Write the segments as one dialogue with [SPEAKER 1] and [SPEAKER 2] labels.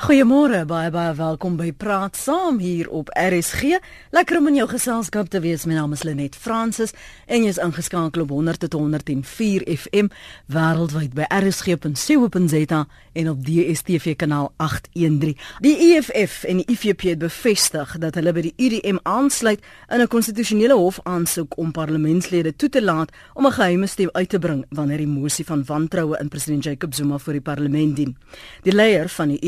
[SPEAKER 1] Goeiemôre, baie baie welkom by Praat Saam hier op RSG. Lekker om in jou geselskap te wees. My naam is Lenet Fransis en jy's ingeskakel op 100 tot 104 FM wêreldwyd by rsg.co.za en op DStv kanaal 813. Die EFF en die IFP het bevestig dat hulle by die IDM aansluit in 'n konstitusionele hof aansoek om parlementslede toe te laat om 'n geheime stem uit te bring wanneer die mosie van wantroue in president Jacob Zuma voor die parlement dien. Die leier van die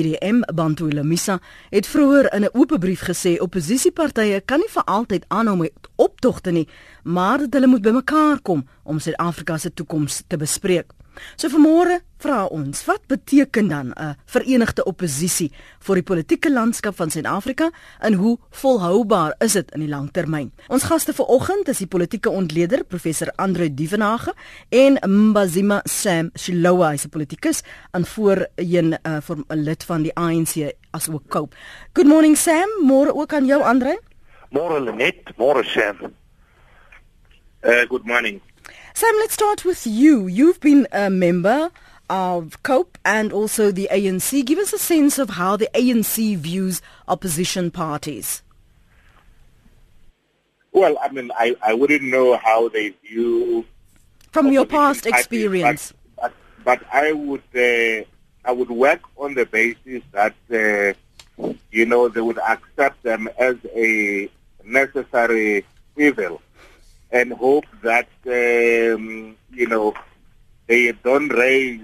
[SPEAKER 1] IDM Bantu Lamisa het vroeër in 'n oop brief gesê opposisiepartye kan nie vir altyd aanhou met optogte nie, maar dat hulle moet bymekaar kom om Suid-Afrika se toekoms te bespreek. So vanmôre vra ons, wat beteken dan 'n verenigde oppositie vir die politieke landskap van Suid-Afrika en hoe volhoubaar is dit in die langtermyn? Ons gaste vanoggend is die politieke ontleder professor Andre Dievenage en Mbazima Sam Shilowa, hy's 'n politikus en voorheen 'n uh, vir 'n lid van die ANC as ook Cope. Good morning Sam, môre ook aan jou Andre.
[SPEAKER 2] Môre Lenet, môre Sam. Uh, good morning.
[SPEAKER 1] Sam, let's start with you. You've been a member of COPE and also the ANC. Give us a sense of how the ANC views opposition parties.
[SPEAKER 2] Well, I mean, I, I wouldn't know how they view
[SPEAKER 1] from your past parties, experience.
[SPEAKER 2] But, but, but, I would uh, I would work on the basis that uh, you know they would accept them as a necessary evil and hope that um, you know they don't raise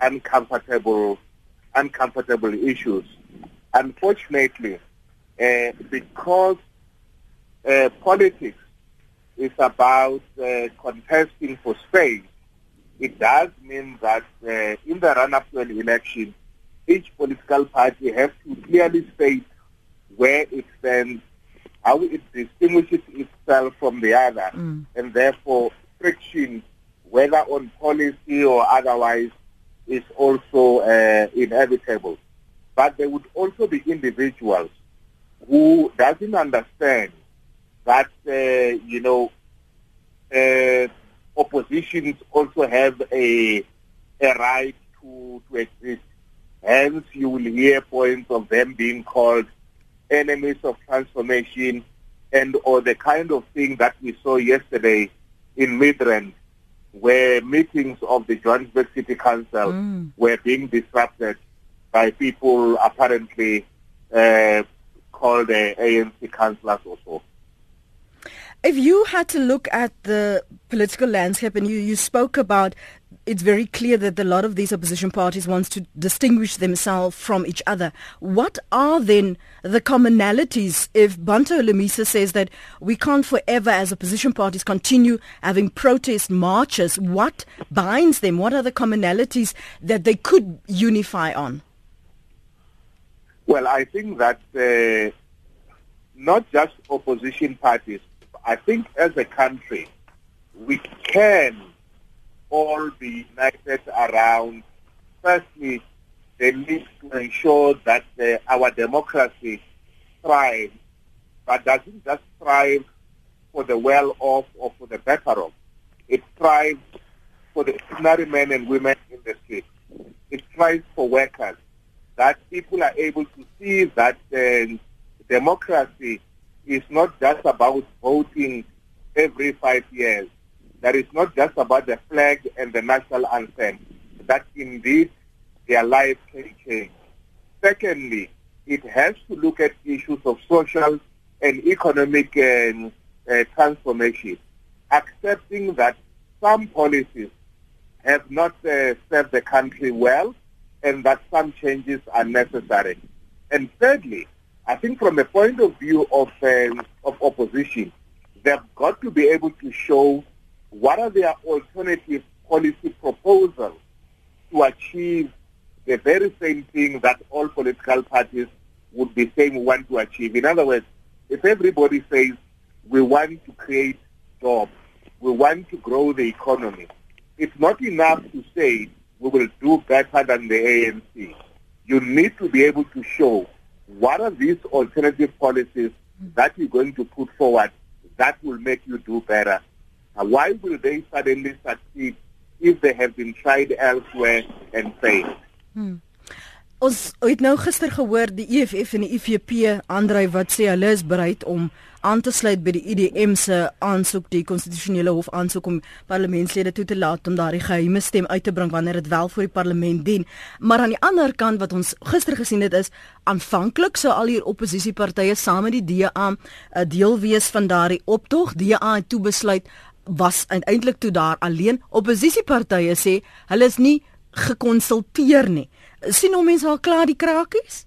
[SPEAKER 2] uncomfortable uncomfortable issues. Unfortunately, uh, because uh, politics is about uh, contesting for space, it does mean that uh, in the run-up to an election, each political party has to clearly state where it stands how it distinguishes itself from the other, mm. and therefore friction, whether on policy or otherwise, is also uh, inevitable. But there would also be individuals who doesn't understand that uh, you know uh, oppositions also have a a right to to exist. Hence, you will hear points of them being called enemies of transformation and or the kind of thing that we saw yesterday in Midrand where meetings of the Johannesburg City Council mm. were being disrupted by people apparently uh, called the ANC councillors or so.
[SPEAKER 1] If you had to look at the political landscape and you, you spoke about it's very clear that a lot of these opposition parties wants to distinguish themselves from each other. What are then the commonalities if Banto Lemisa says that we can't forever as opposition parties continue having protest marches? What binds them? What are the commonalities that they could unify on?
[SPEAKER 2] Well, I think that uh, not just opposition parties, I think as a country, we can all be united around, firstly, the need to ensure that uh, our democracy thrives, but doesn't just thrive for the well-off or for the better-off. It thrives for the ordinary men and women in the street. It thrives for workers, that people are able to see that uh, democracy is not just about voting every five years. That is not just about the flag and the national anthem. That indeed their lives can change. Secondly, it has to look at issues of social and economic uh, uh, transformation, accepting that some policies have not uh, served the country well and that some changes are necessary. And thirdly, I think from the point of view of, uh, of opposition, they've got to be able to show what are their alternative policy proposals to achieve the very same thing that all political parties would be saying we want to achieve. In other words, if everybody says we want to create jobs, we want to grow the economy, it's not enough to say we will do better than the ANC. You need to be able to show what are these alternative policies that you're going to put forward that will make you do better? Uh, why will they suddenly succeed if they have been tried elsewhere and failed? Hmm.
[SPEAKER 1] Ons het nou gister gehoor die EFF en die IFP aandry wat sê hulle is bereid om aan te sluit by die IDM se aansoek die konstitusionele hof aansoek om parlementslede toe te laat om daardie geheime stem uit te bring wanneer dit wel vir die parlement dien. Maar aan die ander kant wat ons gister gesien het is aanvanklik sou al hier oppositiepartye saam met die DA 'n eh, deel wees van daardie optog. DA het toe besluit was eintlik toe daar alleen. Oppositiepartye sê hulle is nie gekonsulteer nie sien hoe mense al klaar die krakies?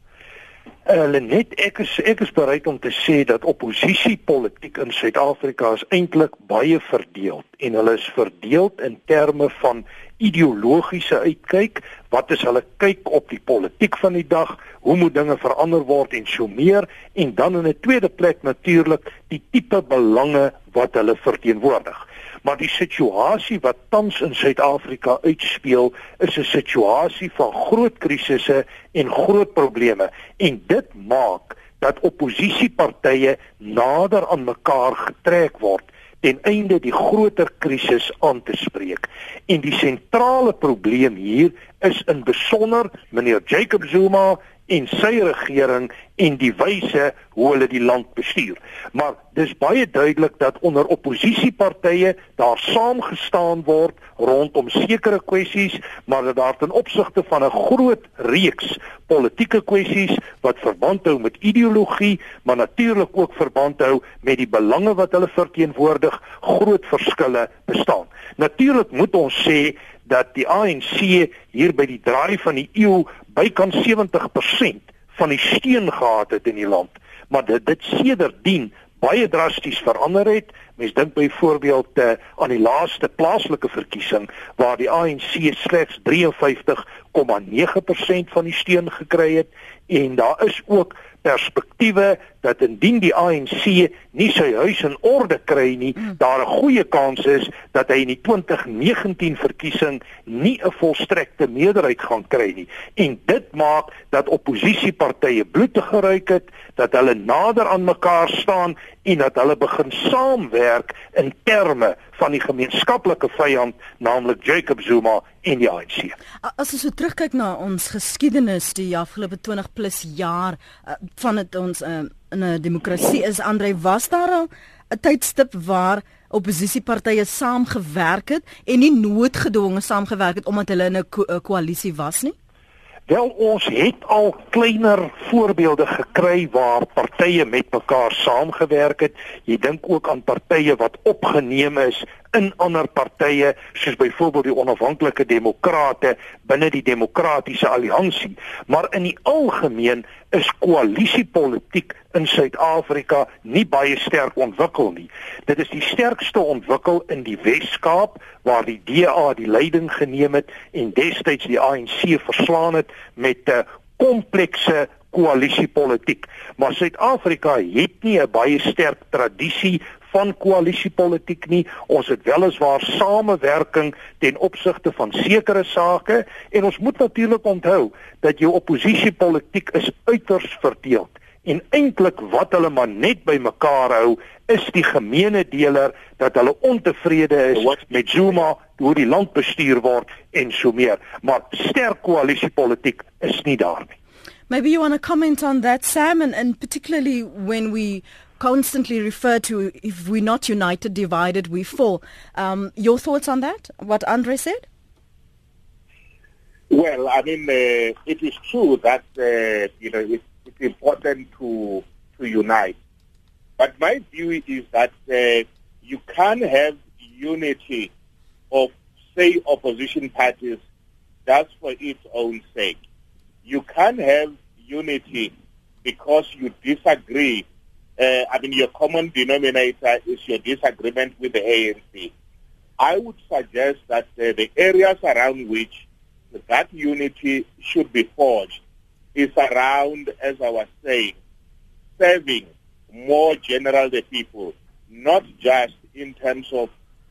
[SPEAKER 3] Hulle uh, net ek is ek is bereid om te sê dat oppositiepolitiek in Suid-Afrika is eintlik baie verdeeld en hulle is verdeeld in terme van ideologiese uitkyk, wat is hulle kyk op die politiek van die dag, hoe moet dinge verander word en so meer en dan in 'n tweede plek natuurlik die tipe belange wat hulle verteenwoordig. Maar die situasie wat tans in Suid-Afrika uitspeel, is 'n situasie van groot krisisse en groot probleme en dit maak dat oppositiepartye nader aan mekaar getrek word ten einde die groter krisis aan te spreek. En die sentrale probleem hier is in besonder meneer Jacob Zuma en sy regering en die wyse hoe hulle die land bestuur. Maar dis baie duidelik dat onder oppositiepartye daar saamgestaan word rondom sekere kwessies, maar dat daar ten opsigte van 'n groot reeks politieke kwessies wat verband hou met ideologie, maar natuurlik ook verband hou met die belange wat hulle verteenwoordig, groot verskille bestaan. Natuurlik moet ons sê dat die ANC hier by die draai van die eeu bykans 70% van die steun gehad het in die land, maar dit dit sedertdien baie drasties verander het. Mens dink byvoorbeeld uh, aan die laaste plaaslike verkiesing waar die ANC slegs 53,9% van die steun gekry het en daar is ook perspektiewe dat indien die ANC nie sy huis in orde kry nie, mm. daar 'n goeie kans is dat hy in die 2019 verkiesing nie 'n volstrekte meerderheid gaan kry nie. En dit maak dat oppositiepartye bloed geruik het, dat hulle nader aan mekaar staan en dat hulle begin saamwerk in terme van die gemeenskaplike vyand, naamlik Jacob Zuma en die ANC.
[SPEAKER 1] As ons so terugkyk na ons geskiedenis die afgelope 20 plus jaar uh, van dit ons uh, in 'n demokrasie is Andre was daar al 'n tydstip waar oppositiepartye saamgewerk het en nie noodgedwonge saamgewerk het omdat hulle in 'n ko koalisie was nie?
[SPEAKER 3] Wel ons het al kleiner voorbeelde gekry waar partye met mekaar saamgewerk het. Jy dink ook aan partye wat opgeneem is in ander partye soos byvoorbeeld die onafhanklike demokrate binne die demokratiese alliansie. Maar in die algemeen is koalisiepolitiek in Suid-Afrika nie baie sterk ontwikkel nie. Dit is die sterkste ontwikkel in die Wes-Kaap waar die DA die leiding geneem het en destyds die ANC verslaan het met 'n komplekse koalisiepolitiek. Maar Suid-Afrika het nie 'n baie sterk tradisie van koalisiepolitiek nie. Ons het weliswaar samewerking ten opsigte van sekere sake en ons moet natuurlik onthou dat jou oppositiepolitiek is uiters verdeeld en eintlik wat hulle maar net by mekaar hou is die gemeene deler dat hulle ontevrede is met Zuma hoe die land bestuur word en so meer. Maar sterk koalisiepolitiek is nie daar nie.
[SPEAKER 1] Maybe you want to comment on that Sam and, and particularly when we constantly refer to if we're not united, divided, we fall. Um, your thoughts on that? What Andre said?
[SPEAKER 2] Well, I mean, uh, it is true that uh, you know it's, it's, important to to unite, but my view is that uh, you can't have unity of say opposition parties just for its own sake. You can't have unity because you disagree uh, I mean, your common denominator is your disagreement with the ANC. I would suggest that uh, the areas around which that unity should be forged is around, as I was saying, serving more general the people, not just in terms of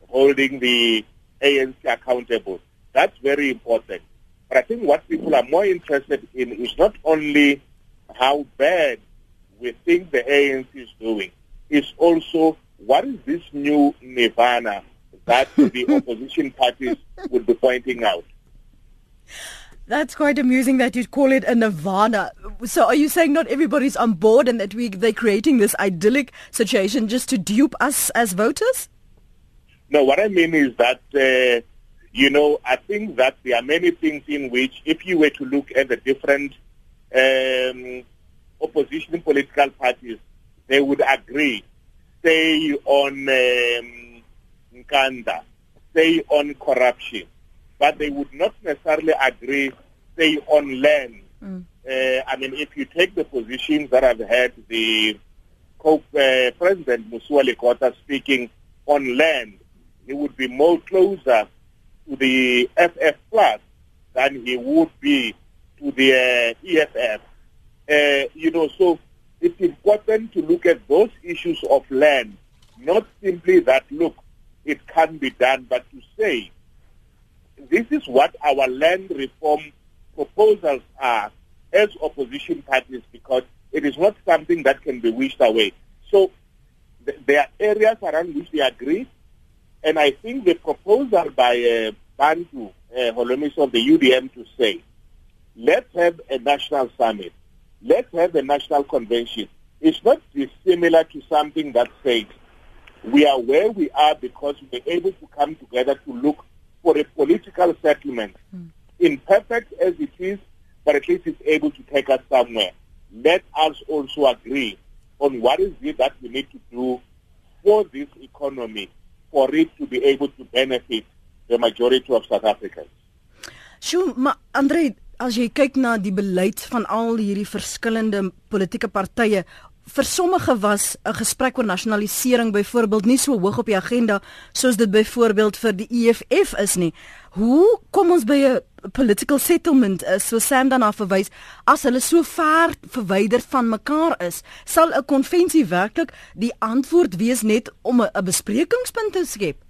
[SPEAKER 2] holding the ANC accountable. That's very important. But I think what people are more interested in is not only how bad we think the ANC is doing is also what is this new nirvana that the opposition parties would be pointing out.
[SPEAKER 1] That's quite amusing that you'd call it a nirvana. So are you saying not everybody's on board and that we they're creating this idyllic situation just to dupe us as voters?
[SPEAKER 2] No, what I mean is that uh, you know, I think that there are many things in which if you were to look at the different um, opposition political parties, they would agree. Say on um, Nkanda, say on corruption, but they would not necessarily agree, say on land. Mm. Uh, I mean, if you take the positions that I've had the uh, President Musuwa Lekota speaking on land, he would be more closer to the FF plus than he would be to the uh, EFF. Uh, you know, so it's important to look at those issues of land, not simply that, look, it can be done, but to say, this is what our land reform proposals are as opposition parties because it is not something that can be wished away. So th- there are areas around which we agree, and I think the proposal by uh, Bantu uh, Holomis of the UDM to say, let's have a national summit let's have a national convention. It's not dissimilar to something that says we are where we are because we're able to come together to look for a political settlement. Mm. Imperfect as it is, but at least it's able to take us somewhere. Let us also agree on what is it that we need to do for this economy for it to be able to benefit the majority of South Africans.
[SPEAKER 1] Sjoe, maar Andre, as jy kyk na die beleid van al hierdie verskillende politieke partye vir sommige was 'n gesprek oor nasionalisering byvoorbeeld nie so hoog op die agenda soos dit byvoorbeeld vir die EFF is nie. Hoe kom ons by 'n political settlement uh, so Sam dan af verwys as hulle so ver verwyder van mekaar is, sal 'n konvensie werklik die antwoord wees net om 'n besprekingspunt te skep?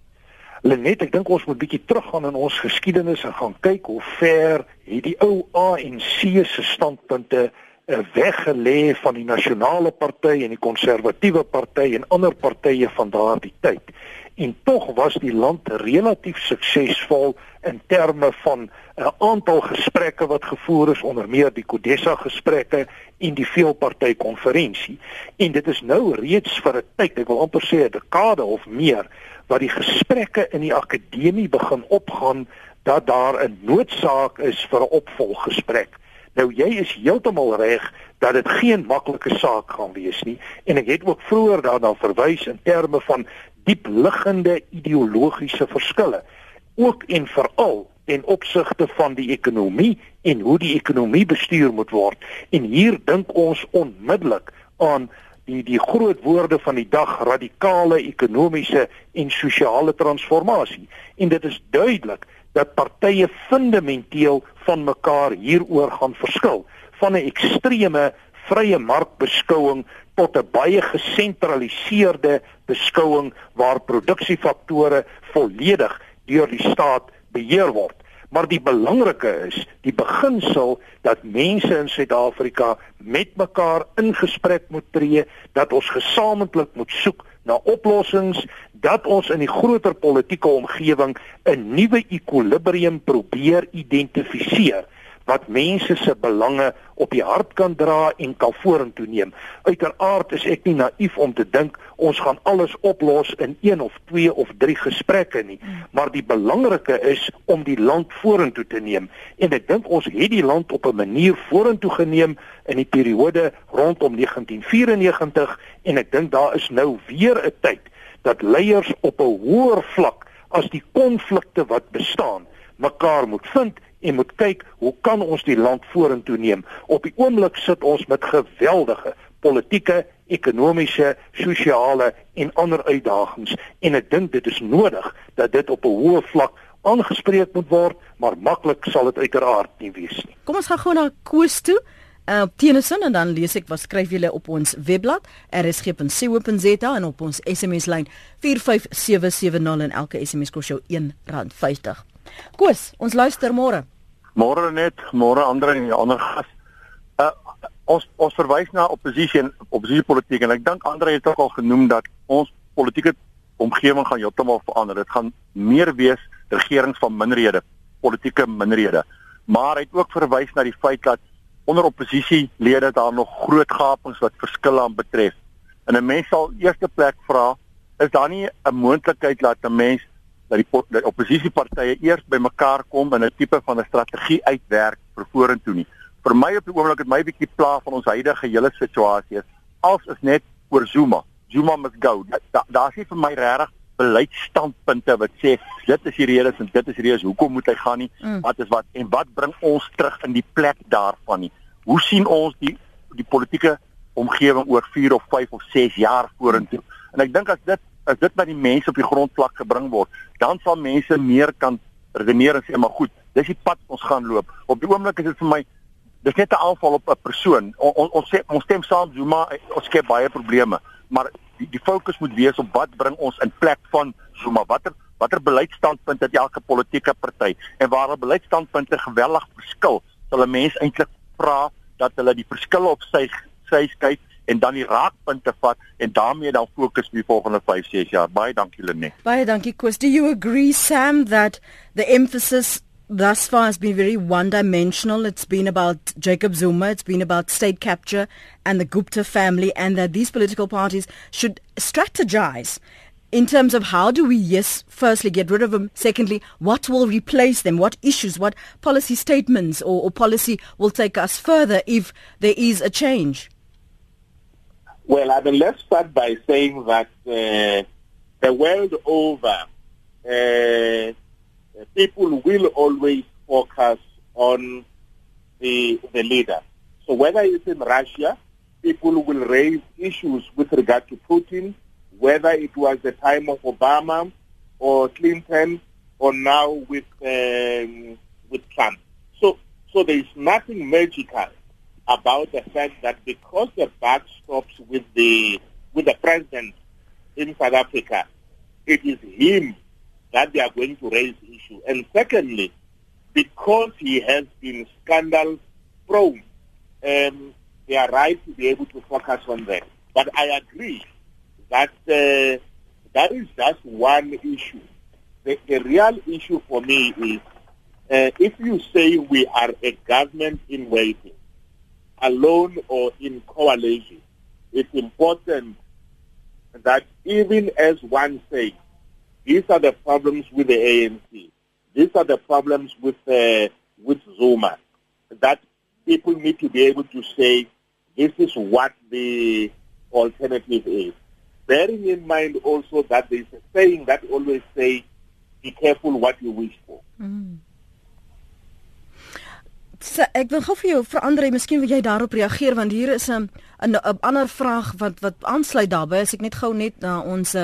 [SPEAKER 3] Lenet, ek dink ons moet bietjie teruggaan in ons geskiedenis en gaan kyk hoe ver hierdie ou ANC se standpunte uh, weggelê van die nasionale party en die konservatiewe party en ander partye van daardie tyd. En tog was die land relatief suksesvol in terme van 'n uh, aantal gesprekke wat gevoer is onder meer die Kodesa gesprekke en die veelparty konferensie. En dit is nou reeds vir 'n tyd, ek wil amper sê 'n dekade of meer wat die gesprekke in die akademie begin opgaan dat daar 'n noodsaak is vir 'n opvolggesprek. Nou jy is heeltemal reg dat dit geen maklike saak gaan wees nie. En ek het ook vroeër daarna verwys in terme van diepliggende ideologiese verskille. Ook en veral in opsigte van die ekonomie en hoe die ekonomie bestuur moet word. En hier dink ons onmiddellik aan die die groot woorde van die dag radikale ekonomiese en sosiale transformasie en dit is duidelik dat partye fundamenteel van mekaar hieroor gaan verskil van 'n ekstreme vrye markbeskouing tot 'n baie gesentraliseerde beskouing waar produksiefaktore volledig deur die staat beheer word Maar die belangrike is die beginsel dat mense in Suid-Afrika met mekaar in gesprek moet tree, dat ons gesamentlik moet soek na oplossings, dat ons in die groter politieke omgewing 'n nuwe ekwilibrium probeer identifiseer wat mense se belange op die hart kan dra en kan vorentoe neem. Uiteraard is ek nie naïef om te dink ons gaan alles oplos in een of twee of drie gesprekke nie, maar die belangrike is om die land vorentoe te neem. En ek dink ons het die land op 'n manier vorentoe geneem in die periode rondom 1994 en ek dink daar is nou weer 'n tyd dat leiers op 'n hoër vlak as die konflikte wat bestaan mekaar moet vind en moet kyk hoe kan ons die land vorentoe neem. Op die oomblik sit ons met geweldige politieke, ekonomiese, sosiale en ander uitdagings en ek dink dit is nodig dat dit op 'n hoë vlak aangespreek moet word, maar maklik sal dit uiteraard nie wees nie.
[SPEAKER 1] Kom ons gaan gou na Koos toe. Uh, op Tennyson en dan lees ek wat skryf julle op ons webblad rsg.co.za en op ons SMS lyn 45770 en elke SMS kos jou R1.50. Koos, ons luister môre.
[SPEAKER 4] Môre net, môre ander en ander gas. Uh ons ons verwys na oppositie en oppositiepolitiek en ek dink Andre het ook al genoem dat ons politieke omgewing gaan heeltemal verander. Dit gaan meer wees regerings van minderhede, politieke minderhede. maar hy het ook verwys na die feit dat onder oppositielede daar nog groot gapings wat verskille aan betref. En 'n mens sal eerste plek vra, is daar nie 'n moontlikheid dat 'n mens dat die, die oppositiepartye eers bymekaar kom en 'n tipe van 'n strategie uitwerk vir vorentoe nie. Vir my op die oomblik het my bietjie pla van ons huidige hele situasie is als is net oor Zuma. Zuma must go. Daar da is nie vir my regtig beleidsstandpunte wat sê dit is die redes en dit is die redes hoekom moet hy gaan nie. Mm. Wat is wat en wat bring ons terug in die plek daarvan nie. Hoe sien ons die die politieke omgewing oor 4 of 5 of 6 jaar vorentoe? En ek dink as dit as dit by die mense op die grondvlak gebring word, dan sal mense meer kan redeneer en sê maar goed, dis die pad ons gaan loop. Op die oomblik is dit vir my dis net 'n aanval op 'n persoon. On, on, ons sê ons stem saam Zuma, ons skep baie probleme, maar die die fokus moet wees op wat bring ons in plek van Zuma? Watter watter beleidsstandpunt het elke politieke party? En waar 'n beleidsstandpunte geweldig verskil, sal 'n mens eintlik vra dat hulle die verskille op sy sy kyk en dan die raakpunte vat en daarmee dan fokus vir die volgende 5, 6 jaar. Baie dankie Lenet.
[SPEAKER 1] Baie dankie Koos. Do you agree Sam that the emphasis thus far has been very one dimensional. It's been about Jacob Zuma, it's been about state capture and the Gupta family, and that these political parties should strategize in terms of how do we, yes, firstly get rid of them, secondly, what will replace them, what issues, what policy statements or, or policy will take us further if there is a change?
[SPEAKER 2] Well, I mean, let's start by saying that uh, the world over, uh, people will always focus on the the leader. So whether it's in Russia, people will raise issues with regard to Putin, whether it was the time of Obama or Clinton or now with um, with Trump. So so there is nothing magical about the fact that because the buck stops with the with the president in South Africa, it is him that they are going to raise issue. And secondly, because he has been scandal prone, um, they are right to be able to focus on that. But I agree that uh, that is just one issue. The, the real issue for me is uh, if you say we are a government in waiting, alone or in coalition, it's important that even as one says, these are the problems with the ANC. These are the problems with uh, with Zuma. That people need to be able to say this is what the alternative is. Bearing in mind also that there is a saying that always say, "Be careful what you wish for." Mm.
[SPEAKER 1] So, ek wil gou vir jou verander, miskien wil jy daarop reageer want hier is 'n 'n ander vraag wat wat aansluit daarbey as ek net gou net na ons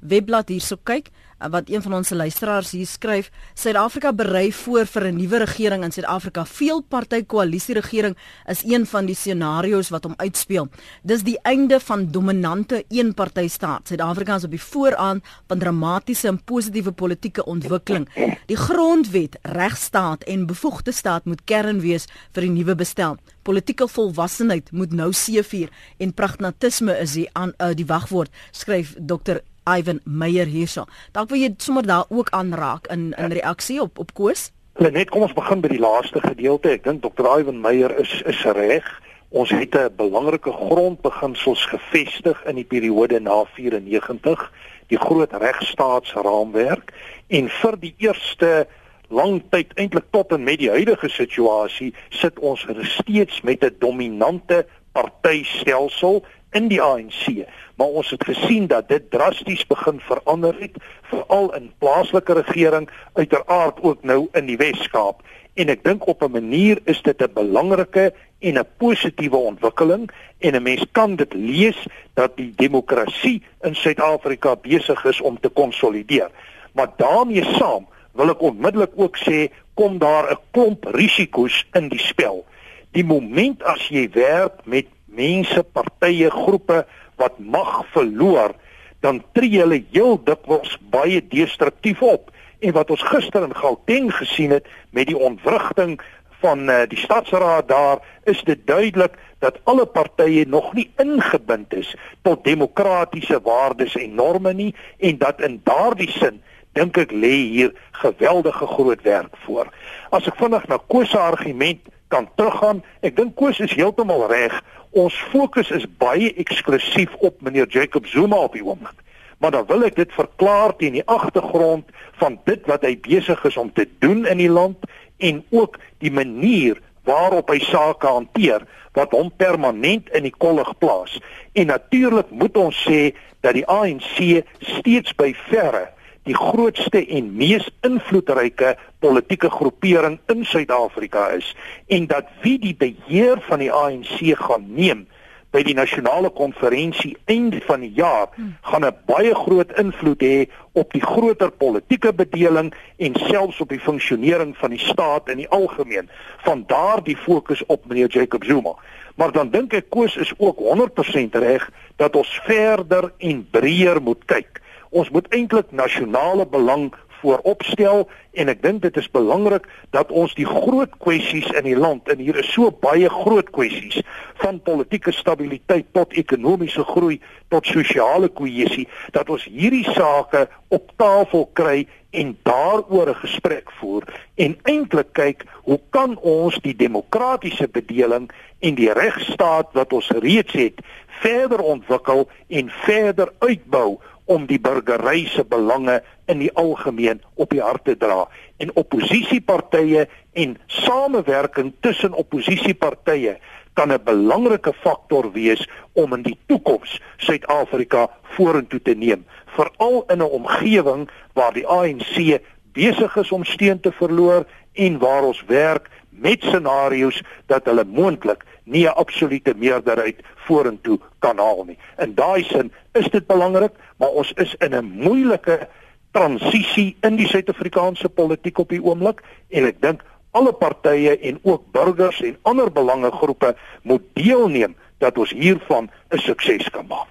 [SPEAKER 1] webblad hierso kyk wat een van ons luisteraars hier skryf, Suid-Afrika berei voor vir 'n nuwe regering in Suid-Afrika. Veelparty koalisie regering is een van die scenario's wat hom uitspeel. Dis die einde van dominante eenparty staat. Suid-Afrika is op die vooraan van dramatiese en positiewe politieke ontwikkeling. Die grondwet, regstaat en bevoegde staat moet kern wees vir die nuwe bestel. Politieke volwassenheid moet nou seëvier en pragmatisme is die aan uh, die wagwoord, skryf Dr. Ivan Meyer hierso. Dalk wil jy sommer daar ook aanraak in in reaksie op op Koos?
[SPEAKER 3] Net kom ons begin by die laaste gedeelte. Ek dink Dr. Ivan Meyer is is reg. Ons het 'n belangrike grondbeginsels gevestig in die periode na 94, die groot regstaatsraamwerk en vir die eerste lang tyd eintlik tot en met die huidige situasie sit ons steeds met 'n dominante partytelsel in die ANC maar ons het gesien dat dit drasties begin verander het veral in plaaslike regering uiteraard ook nou in die Wes-Kaap. En ek dink op 'n manier is dit 'n belangrike en 'n positiewe ontwikkeling en 'n mens kan dit lees dat die demokrasie in Suid-Afrika besig is om te konsolideer maar daarmee saam wil ek onmiddellik ook sê kom daar 'n klomp risiko's in die spel. Die moment as jy werk met mense, partye, groepe wat mag verloor, dan tree hulle heel dikwels baie destruktief op. En wat ons gister in Gauteng gesien het met die ontwrigting van uh, die stadsraad daar, is dit duidelik dat alle partye nog nie ingebind is tot demokratiese waardes en norme nie en dat in daardie sin dink ek lê hier geweldige groot werk voor. As ek vinnig na Koos se argument kan teruggaan, ek dink Koos is heeltemal reg. Ons fokus is baie eksklusief op meneer Jacob Zuma op die oomblik. Maar dan wil ek dit verklaar teen die agtergrond van dit wat hy besig is om te doen in die land en ook die manier waarop hy sake hanteer wat hom permanent in die kollig plaas. En natuurlik moet ons sê dat die ANC steeds by verre die grootste en mees invloedryke politieke groepering in Suid-Afrika is en dat wie die beheer van die ANC gaan neem by die nasionale konferensie einde van die jaar hmm. gaan 'n baie groot invloed hê op die groter politieke bedeling en selfs op die funksionering van die staat in die algemeen. Van daar die fokus op meneer Jacob Zuma. Maar dan dink ek Koos is ook 100% reg dat ons verder en breër moet kyk. Ons moet eintlik nasionale belang vooropstel en ek dink dit is belangrik dat ons die groot kwessies in die land en hier is so baie groot kwessies van politieke stabiliteit tot ekonomiese groei tot sosiale kohesie dat ons hierdie sake op tafel kry en daaroor 'n gesprek voer en eintlik kyk hoe kan ons die demokratiese bedeling en die regstaat wat ons reeds het verder ontwikkel en verder uitbou om die burgery se belange in die algemeen op die hart te dra. En oppositiepartye en samewerking tussen oppositiepartye kan 'n belangrike faktor wees om in die toekoms Suid-Afrika vorentoe te neem veral in 'n omgewing waar die ANC besig is om steun te verloor en waar ons werk met scenario's dat hulle moontlik nie 'n absolute meerderheid vorentoe kan haal nie. In daai sin is dit belangrik, maar ons is in 'n moeilike transisie in die Suid-Afrikaanse politiek op die oomblik en ek dink alle partye en ook burgers en ander belangegroepe moet deelneem dat ons hiervan 'n sukses kan maak.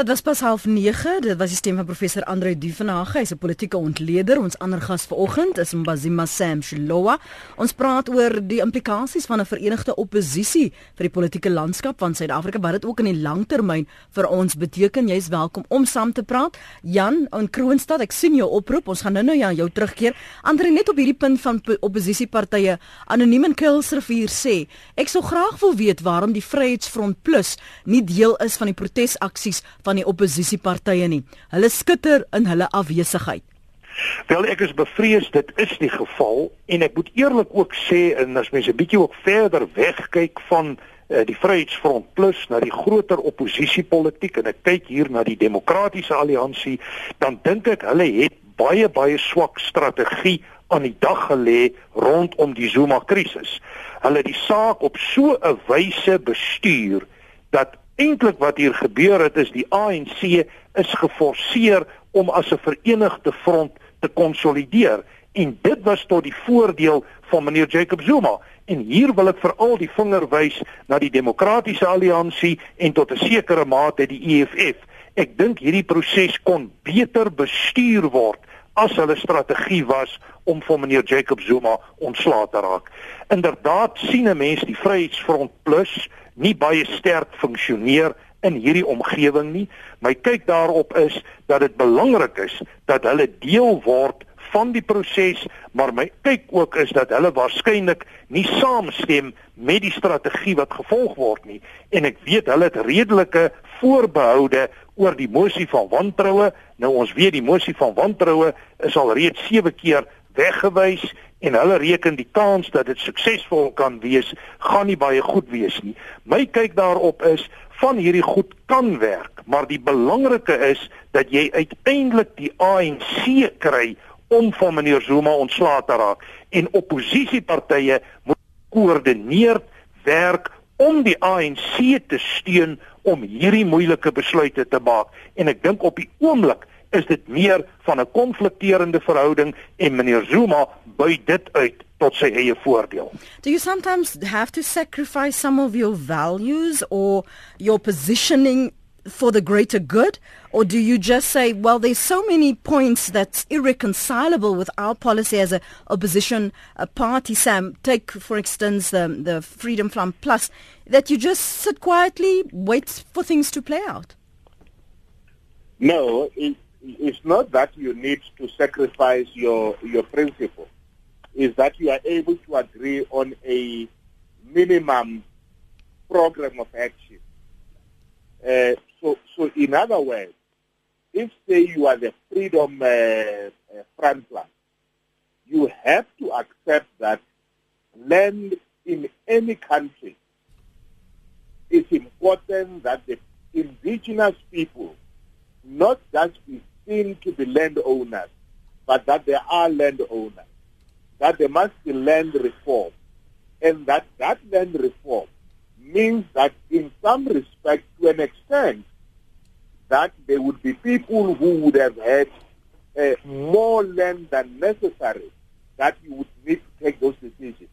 [SPEAKER 1] Dit was pas half 9. Dit was die stem van professor Andre Duvenage. Hy's 'n politieke ontleder. Ons ander gas vanoggend is Mbazima Sam Shilowa. Ons praat oor die implikasies van 'n verenigde oppositie vir die politieke landskap van Suid-Afrika, wat dit ook in die langtermyn vir ons beteken. Jy's welkom om saam te praat. Jan in Kroonstad, ek sien jou oproep. Ons gaan nou-nou ja, jou terugkeer. Andre net op hierdie punt van oppositiepartye anoniem in Kuilsrivier sê, ek sou graag wil weet waarom die Vryheidsfront Plus nie deel is van die protesaksies van die oppositiepartye nie. Hulle skitter in hulle afwesigheid.
[SPEAKER 3] Wel ek is bevrees dit is die geval en ek moet eerlik ook sê en as mense 'n bietjie ook verder wegkyk van uh, die Vryheidsfront Plus na die groter oppositiepolitiek en ek kyk hier na die Demokratiese Alliansie, dan dink ek hulle het baie baie swak strategie aan die dag gelê rondom die Zuma krisis. Hulle die saak op so 'n wyse bestuur dat eintlik wat hier gebeur het is die ANC is geforseer om as 'n verenigde front te konsolideer en dit was tot die voordeel van meneer Jacob Zuma en hier wil ek veral die vinger wys na die demokratiese alliansie en tot 'n sekere mate die EFF ek dink hierdie proses kon beter bestuur word as hulle strategie was om van meneer Jacob Zuma ontslae te raak. Inderdaad sien 'n mens die Vryheidsfront Plus nie baie sterk funksioneer in hierdie omgewing nie. My kyk daarop is dat dit belangrik is dat hulle deel word van die proses, maar my kyk ook is dat hulle waarskynlik nie saamstem met die strategie wat gevolg word nie. En ek weet hulle het redelike voorbehoude oor die mosie van wantroue. Nou ons weet die mosie van wantroue is al reeds 7 keer weggewys en hulle reken die kans dat dit suksesvol kan wees gaan nie baie goed wees nie. My kyk daarop is van hierdie goed kan werk, maar die belangrike is dat jy uiteindelik die ANC kry om van meneer Zuma ontslae te raak en oppositiepartye moet koördineer werk om die ANC te steun om hierdie moeilike besluite te maak en ek dink op die oomblik is dit meer van 'n konflikterende verhouding en meneer Zuma buig dit uit tot sy eie voordeel.
[SPEAKER 1] Do you sometimes have to sacrifice some of your values or your positioning for the greater good or do you just say well there's so many points that's irreconcilable with our policy as a opposition a party sam take for instance the the freedom front plus that you just sit quietly wait for things to play out
[SPEAKER 2] no it, it's not that you need to sacrifice your your principle. Is that you are able to agree on a minimum program of action. Uh, so, so in other words, if say you are the freedom uh, uh, frontline, you have to accept that land in any country is important that the indigenous people not just be to be landowners, but that they are landowners, that there must be land reform, and that that land reform means that in some respect, to an extent, that there would be people who would have had uh, more land than necessary, that you would need to take those decisions.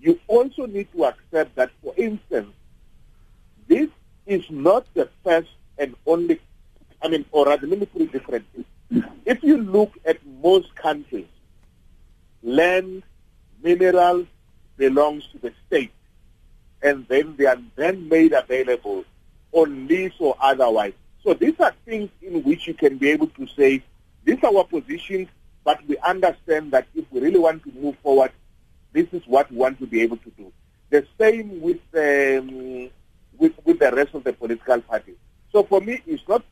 [SPEAKER 2] You also need to accept that, for instance, this is not the first and only, I mean, or rather, let me put it differently. If you look at most countries, land, minerals belongs to the state, and then they are then made available on lease or otherwise. So these are things in which you can be able to say, these are our positions, but we understand that if we really want to move forward, this is what we want to be able to do. The same with um, with, with the rest of the political parties. So for me, it's not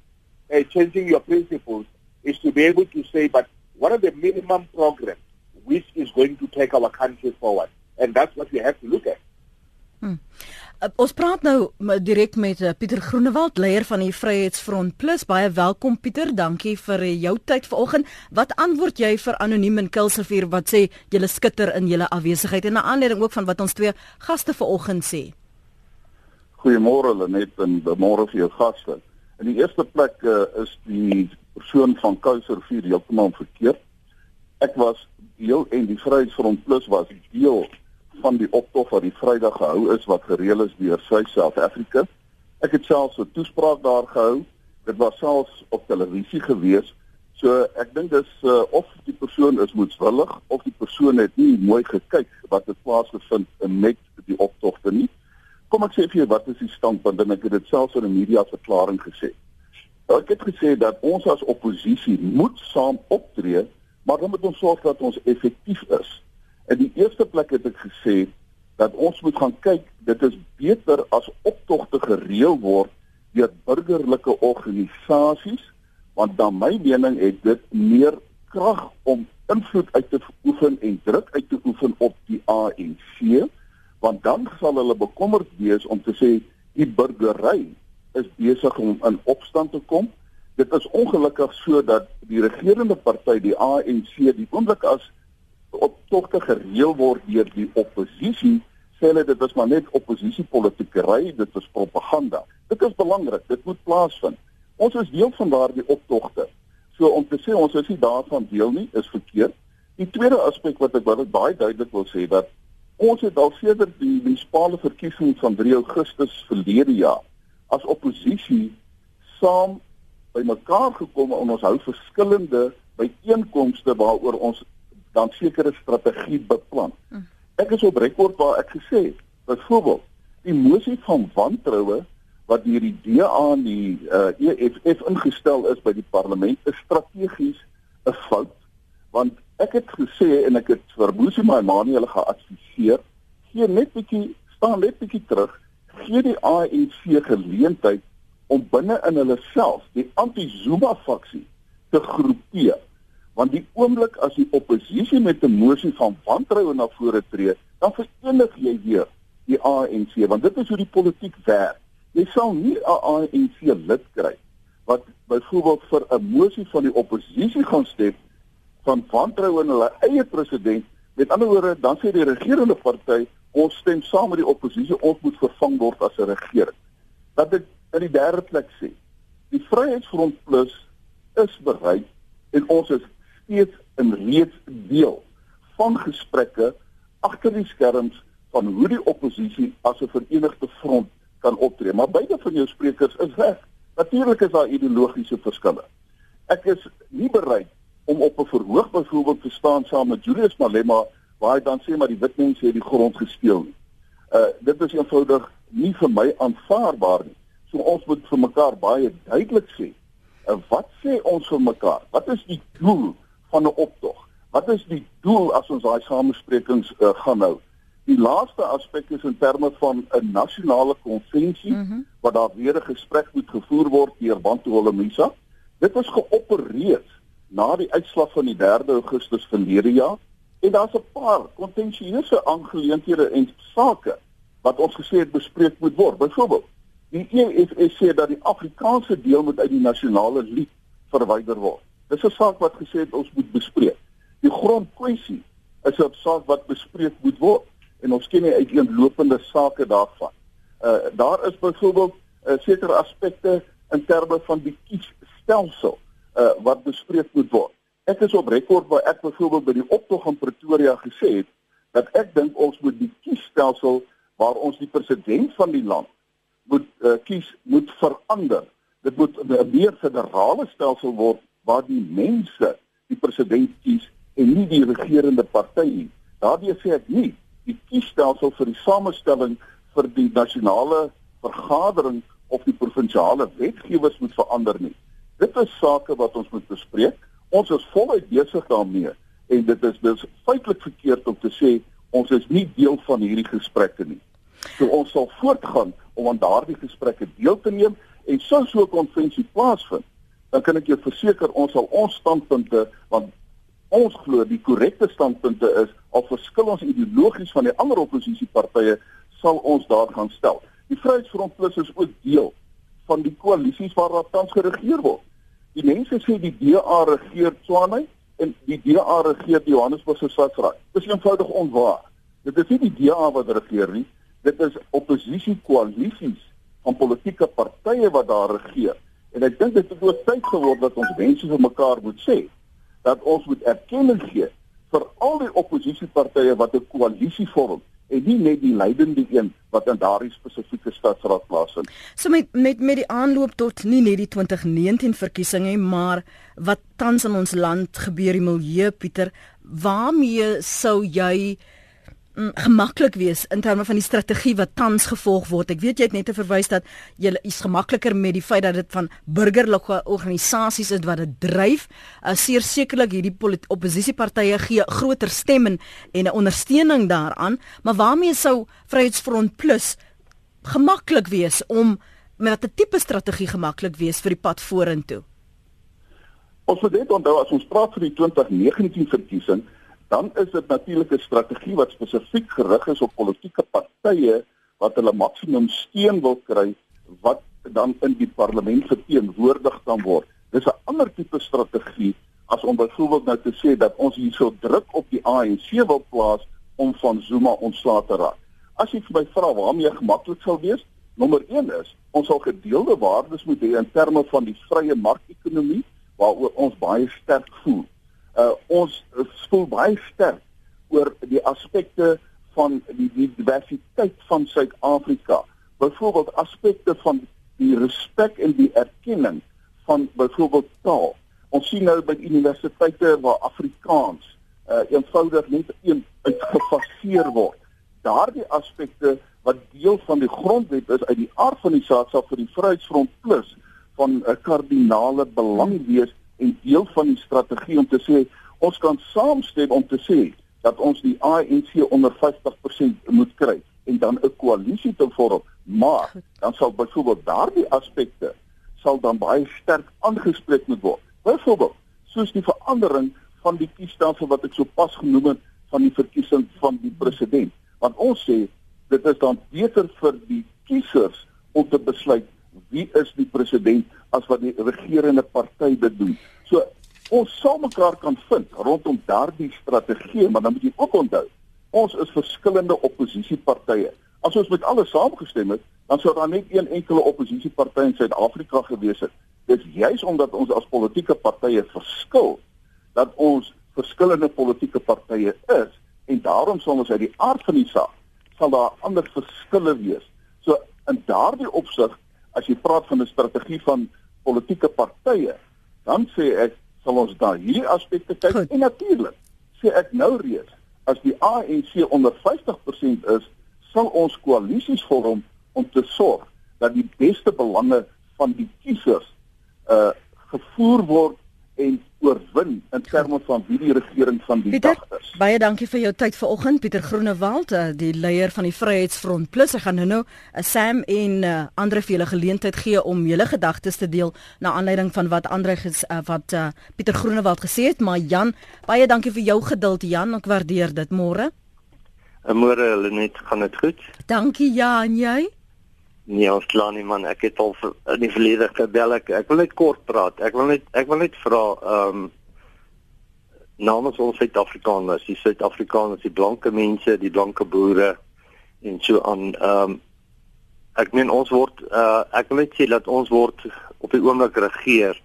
[SPEAKER 2] uh, changing your principles, it's to be able to say, but what are the minimum programs which is going to take our country forward? And that's what we have to look at.
[SPEAKER 1] Hmm. Uh, ons praat nou direk met uh, Pieter Groenewald, leier van die Vryheidsfront Plus. Baie welkom Pieter, dankie vir uh, jou tyd vanoggend. Wat antwoord jy vir anoniem in Kilsrivier wat sê julle skitter in julle afwesigheid en 'n aanleiding ook van wat ons twee gaste vanoggend sê?
[SPEAKER 5] Goeiemôre Lenet en môre vir jou gaste. In die eerste plek uh, is die persoon van Kilsrivier heeltemal verkeerd. Ek was deel en die Vryheidsfront Plus was deel van die optog wat die Vrydag gehou is wat gereël is deur Suid Afrika. Ek het selfs 'n toespraak daar gehou. Dit was selfs op televisie gewees. So ek dink dis uh, of die persoon is moedswillig of die persoon het nie mooi gekyk wat het plaasgevind in net die optogte nie. Kom ek sê vir jou wat is die standpunt en ek het dit selfs in 'n media verklaring gesê. Ek het gesê dat ons as oppositie moet saam optree, maar dan moet ons sorg dat ons effektief is. In die eerste plek het ek gesê dat ons moet gaan kyk, dit is beter as optogte gereël word deur burgerlike organisasies want dan my mening het dit meer krag om invloed uit te oefen en druk uit te oefen op die ANC want dan sal hulle bekommerd wees om te sê die burgery is besig om in opstand te kom. Dit is ongelukkig so dat die regerende party die ANC die oomblik as optogte gereël word deur die oppositie, sê hulle dit is maar net oppositiepolitiekery, dit is propaganda. Dit is belangrik, dit moet plaasvind. Ons is deel van daardie optogte. So om te sê ons is nie daarvan deel nie, is verkeerd. Die tweede aspek wat ek baie duidelik wil sê dat ons het al sedert die munisipale verkiesings van 3 Augustus verlede jaar as oppositie saam bymekaar gekom en ons hou verskillende byeenkomste waaroor ons dan sekere strategie beplan. Hm. Ek is op rekord waar ek gesê het, byvoorbeeld, die mosie van wantroue wat deur die DA en die uh, EFF ingestel is by die parlement is strategies 'n fout want ek het gesê en ek het vir Boesie Maimane hulle geadviseer gee net bietjie staan net bietjie terug gee die ANC geleentheid om binne in hulle self die anti-Zuma faksie te groepeer want die oomblik as die oppositie met 'n mosie van wantroue na vore tree, dan verenig jy weer die ANC want dit is hoe die politiek werk. Jy sal nie 'n ANC lid kry wat byvoorbeeld vir 'n mosie van die oppositie gaan stem van wantroue in hulle eie president. Met ander woorde, dan sê die regerende party, ons stem saam met die oppositie, ons moet vervang word as 'n regering. Dat dit in die derde plek sê, die Vryheidsfront Plus is bereid en ons is steeds in reeds deel van gesprekke agter die skerms van hoe die oppositie as 'n verenigde front kan optree. Maar beide van jou sprekers is reg. Natuurlik is daar ideologiese verskille. Ek is nie bereid om op 'n verhoog byvoorbeeld te staan saam met Julius Malema waar hy dan sê maar die wit mense het die grond gesteel nie. Uh dit is eenvoudig nie vir my aanvaarbaar nie. So ons moet vir mekaar baie duidelik sê Uh, wat sê ons vir mekaar? Wat is die doel van 'n optog? Wat is die doel as ons daai samesprekings uh, gaan hou? Die laaste aspek is in terme van 'n nasionale konvensie mm -hmm. wat daar weer 'n gesprek moet gevoer word deur Bantu Holomisa. Dit is geopereer na die uitslag van die 3 Augustus verlede jaar en daar's 'n paar kontensieuse aangeleenthede en sake wat ons gesê het bespreek moet word. Byvoorbeeld, die EFF sê dat die Afrikaanse deel moet uit die nasionale lied verwyder word. Dis 'n saak wat gesê het ons moet bespreek. Die grondkwessie is 'n saak wat bespreek moet word en ons ken nie uiteenlopende sake daarvan. Uh daar is byvoorbeeld uh, sekere aspekte in terme van die kiesstelsel uh wat bespreek moet word. Ek is op rekord waar ek byvoorbeeld by die optog in Pretoria gesê het dat ek dink ons moet die kiesstelsel waar ons die president van die land moet uh, kies moet verander. Dit moet 'n meer federale stelsel word waar die mense die president kies en nie die regerende party nie. Daardie sê ek nie die kiesstelsel vir die samestelling vir die nasionale vergadering of die provinsiale wetgewers moet verander nie. Dit is sake wat ons moet bespreek. Ons is voluit besig daarmee en dit is dus feitelik verkeerd om te sê ons is nie deel van hierdie gesprekke nie. So ons sal voortgaan om aan daardie gesprekke deel te neem en sou so 'n konvensie plaasvind, dan kan ek jou verseker ons sal ons standpunte want ons glo die korrekte standpunte is al verskil ons ideologies van die ander oppositiepartye sal ons daar gaan stel. Die Vryheidsfront Plus is ook deel van die koalisies waar daar tans geregeer word. Die mense sê die DA regeer Tswane en die DA regeer die Johannesburgse Stadsraad. Dit is eenvoudig onwaar. Dit is nie die DA wat regeer nie, dit is oppositiekoalisies van politieke partye wat daar regeer. En ek dink dit het ook tyd geword dat ons mense vir mekaar moet sê dat ons moet erkenning gee vir al die oppositiepartye wat 'n koalisie vorm en nie net die leidende een wat in daardie spesifieke stadsraad plaasvind.
[SPEAKER 1] So met met met die aanloop tot nie net die 2019 verkiesing nie, maar wat tans in ons land gebeur die milieu Pieter, waarmee sou jy mm, gemaklik wees in terme van die strategie wat tans gevolg word. Ek weet jy het net verwys dat jy is gemakliker met die feit dat dit van burgerlike organisasies is wat dit dryf. Uh, sekerlik hierdie oppositiepartye gee groter stem en 'n ondersteuning daaraan, maar waarmee sou Vryheidsfront Plus gemaklik wees om met 'n tipe strategie gemaklik wees vir die pad vorentoe?
[SPEAKER 5] Ons moet dit onthou as ons praat vir die 2019 verkiesing dan is dit natuurlik 'n strategie wat spesifiek gerig is op politieke partye wat hulle maksimum steun wil kry wat dan in die parlement verteenwoordig kan word. Dis 'n ander tipe strategie as om byvoorbeeld nou te sê dat ons hierso druk op die ANC wil plaas om van Zuma ontslae te raak. As jy vir my vra waarmee gemaklik sou wees, nommer 1 is ons sal gedeelde waardes moet hê in terme van die vrye markekonomie waaroor ons baie sterk voel uh, ons voel baie sterk oor die aspekte van die, die diversiteit van Suid-Afrika. Byvoorbeeld aspekte van die respek en die erkenning van byvoorbeeld taal. Ons sien nou by universiteite waar Afrikaans uh, eenvoudig net een uitgefaseer word. Daardie aspekte wat deel van die grondwet is uit die aard van die saak sal vir die Vryheidsfront Plus van 'n uh, kardinale belang wees en deel van die strategie om te sê ons kan saamstem om te sê dat ons die ANC onder 50% moet kry en dan 'n koalisie te vorm. Maar dan sal byvoorbeeld daardie aspekte sal dan baie sterk aangespreek moet word. Byvoorbeeld soos die verandering van die kiesstelsel wat ek sopas genoem het van die verkiesing van die president. Want ons sê dit is dan beter vir die kiesers om te besluit wie is die president as wat die regerende party dit doen. So ons sal mekaar kan vind rondom daardie strategie, maar dan moet jy ook onthou, ons is verskillende oppositiepartye. As ons met alles saamgestem het, dan sou daar net een enkele oppositieparty in Suid-Afrika gewees het. Dit is juis omdat ons as politieke partye verskil dat ons verskillende politieke partye is en daarom sal ons uit die aard van die saak sal daar ander verskille wees. So in daardie opsig as jy praat van 'n strategie van politieke partye, dan sê ek sal ons daar hierdie aspekte kyk Goed. en natuurlik sê ek nou reeds as die ANC onder 50% is, sal ons koalisies vorm om te sorg dat die beste belange van die kiesers uh gevoer word en oorwin in terme van wie die regering van die
[SPEAKER 1] Pieter,
[SPEAKER 5] dag is.
[SPEAKER 1] Baie dankie vir jou tyd vanoggend Pieter Groenewald, eh, die leier van die Vryheidsfront Plus. Ek gaan nou-nou 'n Sam en uh, Andre vir julle geleentheid gee om julle gedagtes te deel na aanleiding van wat Andre ges, uh, wat uh, Pieter Groenewald gesê het, maar Jan, baie dankie vir jou geduld Jan, ek waardeer dit môre.
[SPEAKER 6] Môre, hulle net gaan dit goed.
[SPEAKER 1] Dankie ja en jy?
[SPEAKER 6] Nee, ons kla nie man, ek het al vir, in die verlede gebel ek. Ek wil net kort praat. Ek wil net ek wil net vra ehm um, namens ons Suid-Afrikaners, die Suid-Afrikaners, die blanke mense, die blanke boere en so aan ehm um, ek meen ons word uh ek wil net sê dat ons word op die oomblik regeer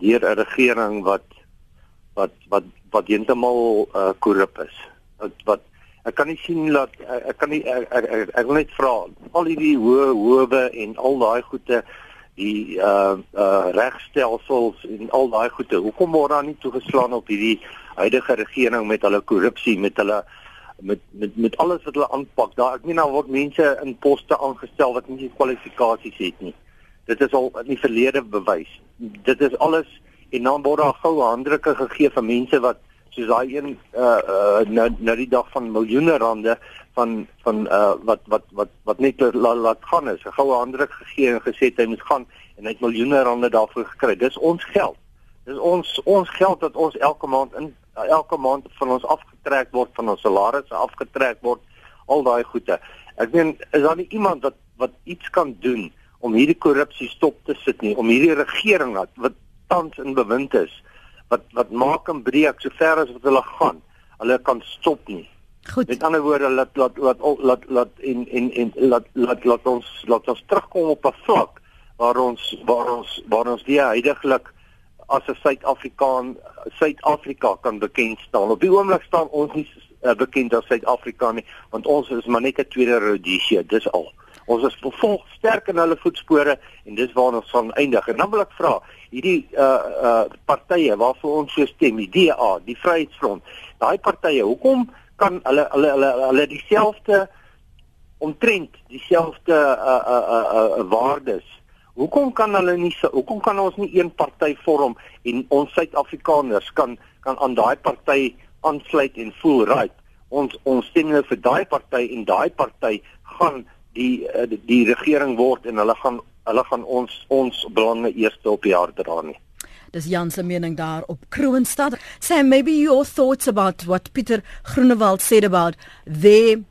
[SPEAKER 6] deur 'n regering wat wat wat wat heeltemal uh korrup is. Wat wat ek kan nie sien dat ek, ek kan nie ek, ek, ek, ek wil net vra al hierdie hoë howe en al daai goede die uh uh regstelsels en al daai goede hoekom word daar nie toegeslaan op hierdie huidige regering met hulle korrupsie met hulle met met met alles wat hulle aanpak? Daar ek meen nou word mense in poste aangestel wat nie kwalifikasies het nie. Dit is al in die verlede bewys. Dit is alles en dan word daar goue handdrukke gegee vir mense wat soos daai een uh uh nou nou die dag van miljoene rande van van uh wat wat wat wat net laat la, gaan is. 'n goue handdruk gegee en gesê hy moet gaan en hy het miljoene rande daarvoor gekry. Dis ons geld. Dis ons ons geld wat ons elke maand in elke maand van ons afgetrek word van ons salarisse afgetrek word al daai goede. Ek meen is daar nie iemand wat wat iets kan doen om hierdie korrupsie stop te sit nie om hierdie regering wat wat tans in bewind is wat wat maak en breek so ver as wat hulle gaan. Hulle kan stop nie.
[SPEAKER 1] Goed.
[SPEAKER 6] Met ander woorde laat laat laat laat laat en en en laat laat laat ons laat ons terugkom op 'n vlak waar ons waar ons waar ons die heidaglik as 'n Suid-Afrikaan Suid-Afrika kan bekend staan. Op die oomblik staan ons nie uh, bekend as Suid-Afrika nie, want ons is maar net 'n tweede Rhodesia, dis al. Ons is vervolg sterk in hulle voetspore en dis waar ons van eindig. En dan wil ek vra, hierdie uh uh partye waarvoor ons so stem, die DA, die Vryheidsfront, daai partye, hoekom kan hulle hulle hulle hulle dieselfde omtrent dieselfde uh uh uh, uh waardes Hoekom kan hulle nie hoekom kan ons nie een party vorm en ons Suid-Afrikaners kan kan aan daai party aansluit en voel right. Ons ons stem nou vir daai party en daai party gaan die eh, die, die regering word en hulle gaan hulle gaan ons ons belange eerste op die hart dra nie.
[SPEAKER 1] Dis Jan se mening daar op Kroonstad. Sam, maybe your thoughts about what Pieter Groenewald said about their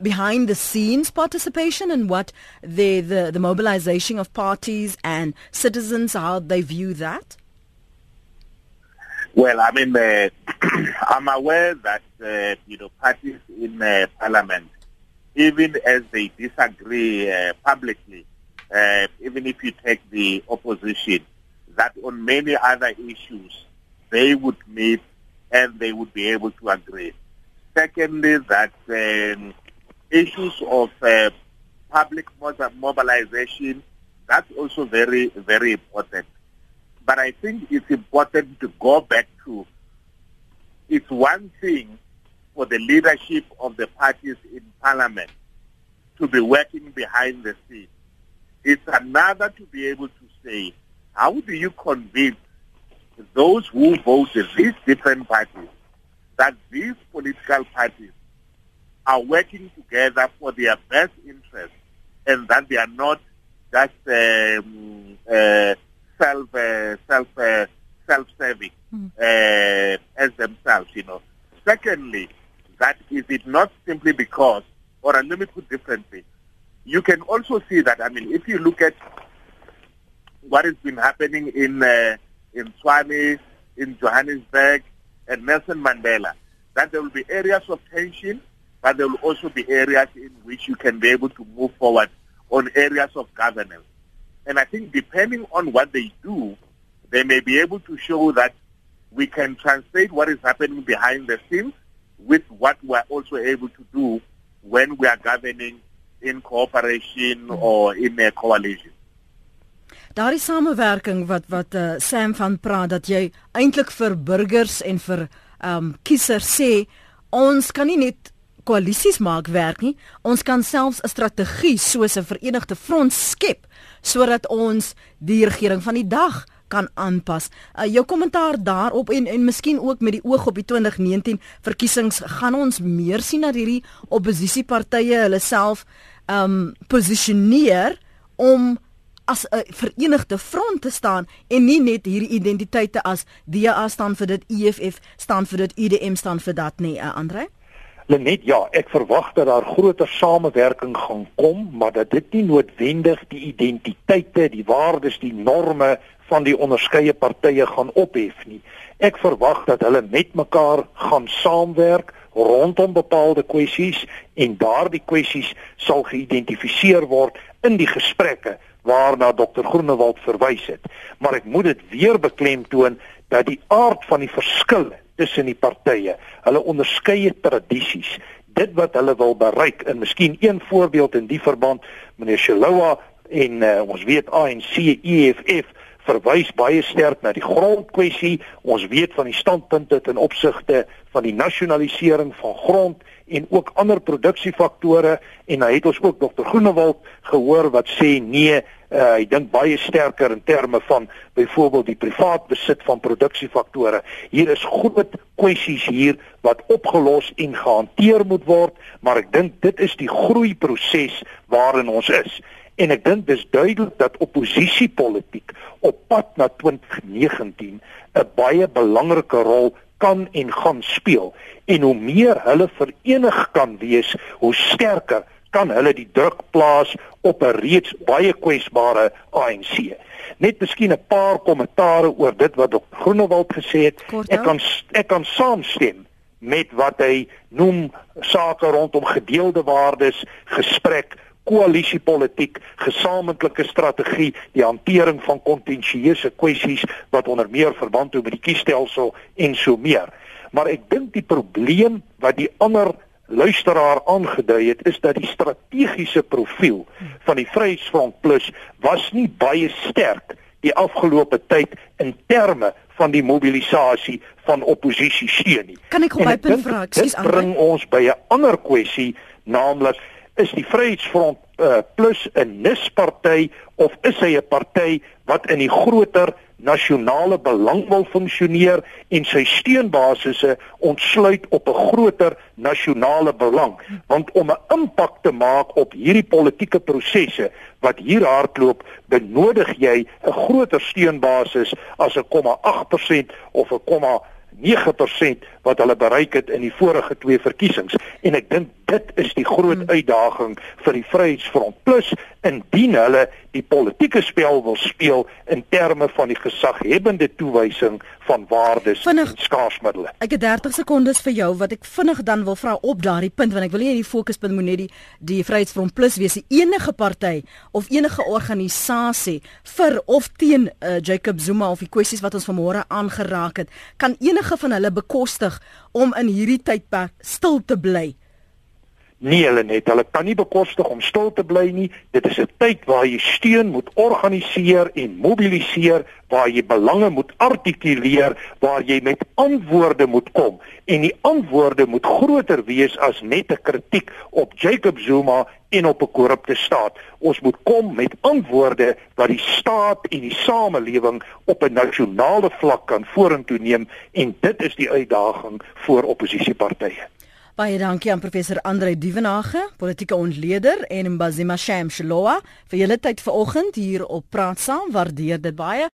[SPEAKER 1] behind the scenes participation and what the the, the mobilization of parties and citizens how they view that?
[SPEAKER 2] Well, I mean, uh, I'm aware that uh, you know parties in uh, parliament even as they disagree uh, publicly, uh, even if you take the opposition, that on many other issues they would meet and they would be able to agree. Secondly, that um, issues of uh, public mobilization, that's also very, very important. But I think it's important to go back to, it's one thing for the leadership of the parties in parliament to be working behind the scenes. It's another to be able to say, how do you convince those who vote these different parties that these political parties are working together for their best interest and that they are not just um, uh, self uh, self uh, self-serving mm. as themselves, you know. Secondly, that is it not simply because, or let me put differently, you can also see that, I mean, if you look at what has been happening in uh, in Swami, in Johannesburg, and Nelson Mandela, that there will be areas of tension, but there will also be areas in which you can be able to move forward on areas of governance. And I think depending on what they do, they may be able to show that we can translate what is happening behind the scenes with what we're also able to do when we are governing in cooperation mm. or in a coalition.
[SPEAKER 1] Daardie samewerking wat wat uh, Sam van praat dat jy eintlik vir burgers en vir um kiesers sê ons kan nie net koalisies maak werk nie ons kan selfs 'n strategie soos 'n verenigde front skep sodat ons die regering van die dag kan aanpas. Uh, jou kommentaar daarop en en miskien ook met die oog op die 2019 verkiesings gaan ons meer sien dat hierdie oppositiepartye hulle self um posisioneer om as 'n verenigde front te staan en nie net hierdie identiteite as DA staan vir dit EFF staan vir dit UDM staan vir dat nie, uh, Andre?
[SPEAKER 3] Lenet, ja, ek verwag dat daar groter samewerking gaan kom, maar dat dit nie noodwendig die identiteite, die waardes, die norme van die onderskeie partye gaan ophef nie. Ek verwag dat hulle met mekaar gaan saamwerk rondom bepaalde kwessies en daardie kwessies sal geïdentifiseer word in die gesprekke waarna Dr Groenewald verwys het. Maar ek moet dit weer beklemtoon dat die aard van die verskille tussen die partye, hulle onderskeie tradisies, dit wat hulle wil bereik en miskien een voorbeeld in die verband meneer Shalowa en uh, ons weet ANC EFF verwys baie sterk na die grondkwessie. Ons weet van die standpunte ten opsigte van die nasionalisering van grond en ook ander produksiefaktore en hy het ons ook Dr Groenewald gehoor wat sê nee, uh, hy dink baie sterker in terme van byvoorbeeld die privaat besit van produksiefaktore. Hier is groot kwessies hier wat opgelos en gehanteer moet word, maar ek dink dit is die groeiproses waarin ons is. En ek dink dis duidelik dat oppositiepolitiek op pad na 2019 'n baie belangrike rol kan en gaan speel en hoe meer hulle verenig kan wees, hoe sterker kan hulle die druk plaas op 'n reeds baie kwesbare ANC. Net miskien 'n paar kommentare oor dit wat Dr. Groenewald gesê het. Ek kan ek kan saamstem met wat hy noem sake rondom gedeelde waardes, gesprek, koalisiepolitiek, gesamentlike strategie, die hantering van kontensieuse kwessies wat onder meer verband hou met die kiesstelsel en so meer. Maar ek dink die probleem wat die ander luisteraar aangedui het is dat die strategiese profiel van die Vryheidsfront Plus was nie baie sterk die afgelope tyd in terme van die mobilisasie van oppositie steun nie.
[SPEAKER 1] Kan ek op my punt vra?
[SPEAKER 3] Ekskuus, bring ons by 'n ander kwessie, naamlik is die Vryheidsfront uh, Plus 'n nisparty of is hy 'n party wat in die groter nasionale belang wil funksioneer en sy steunbasisse ontsluit op 'n groter nasionale belang? Want om 'n impak te maak op hierdie politieke prosesse wat hier hardloop benodig jy 'n groter steunbasis as 'n 0,8% of 'n 9% wat hulle bereik het in die vorige twee verkiesings. En ek dink dit is die groot hmm. uitdaging vir die Vryheidsfront plus indien hulle die politieke spel wil speel in terme van die gesaghebbende toewysing van waardes vinnig, en skaarsmiddels.
[SPEAKER 1] Ek het 30 sekondes vir jou wat ek vinnig dan wil vra op daardie punt want ek wil nie die fokuspunt moet net die die Vryheidsfront plus wees enige party of enige organisasie vir of teen uh, Jacob Zuma of die kwessies wat ons vanmôre aangeraak het kan enige van hulle bekostig om in hierdie tydperk stil te bly
[SPEAKER 3] Nee, hulle net, hulle kan nie bekostig om stil te bly nie. Dit is 'n tyd waar jy steun moet organiseer en mobiliseer, waar jy belange moet artikuleer, waar jy met antwoorde moet kom. En die antwoorde moet groter wees as net 'n kritiek op Jacob Zuma en op 'n korrupte staat. Ons moet kom met antwoorde wat die staat en die samelewing op 'n nasionale vlak kan vorentoe neem en dit is die uitdaging vir oppositiepartye.
[SPEAKER 1] Baie dankie aan professor Andre Dievenage, politieke ontleder en Mbazima Sham Shlowa vir julle tyd vanoggend hier op Praat Saam. Waardeer dit baie.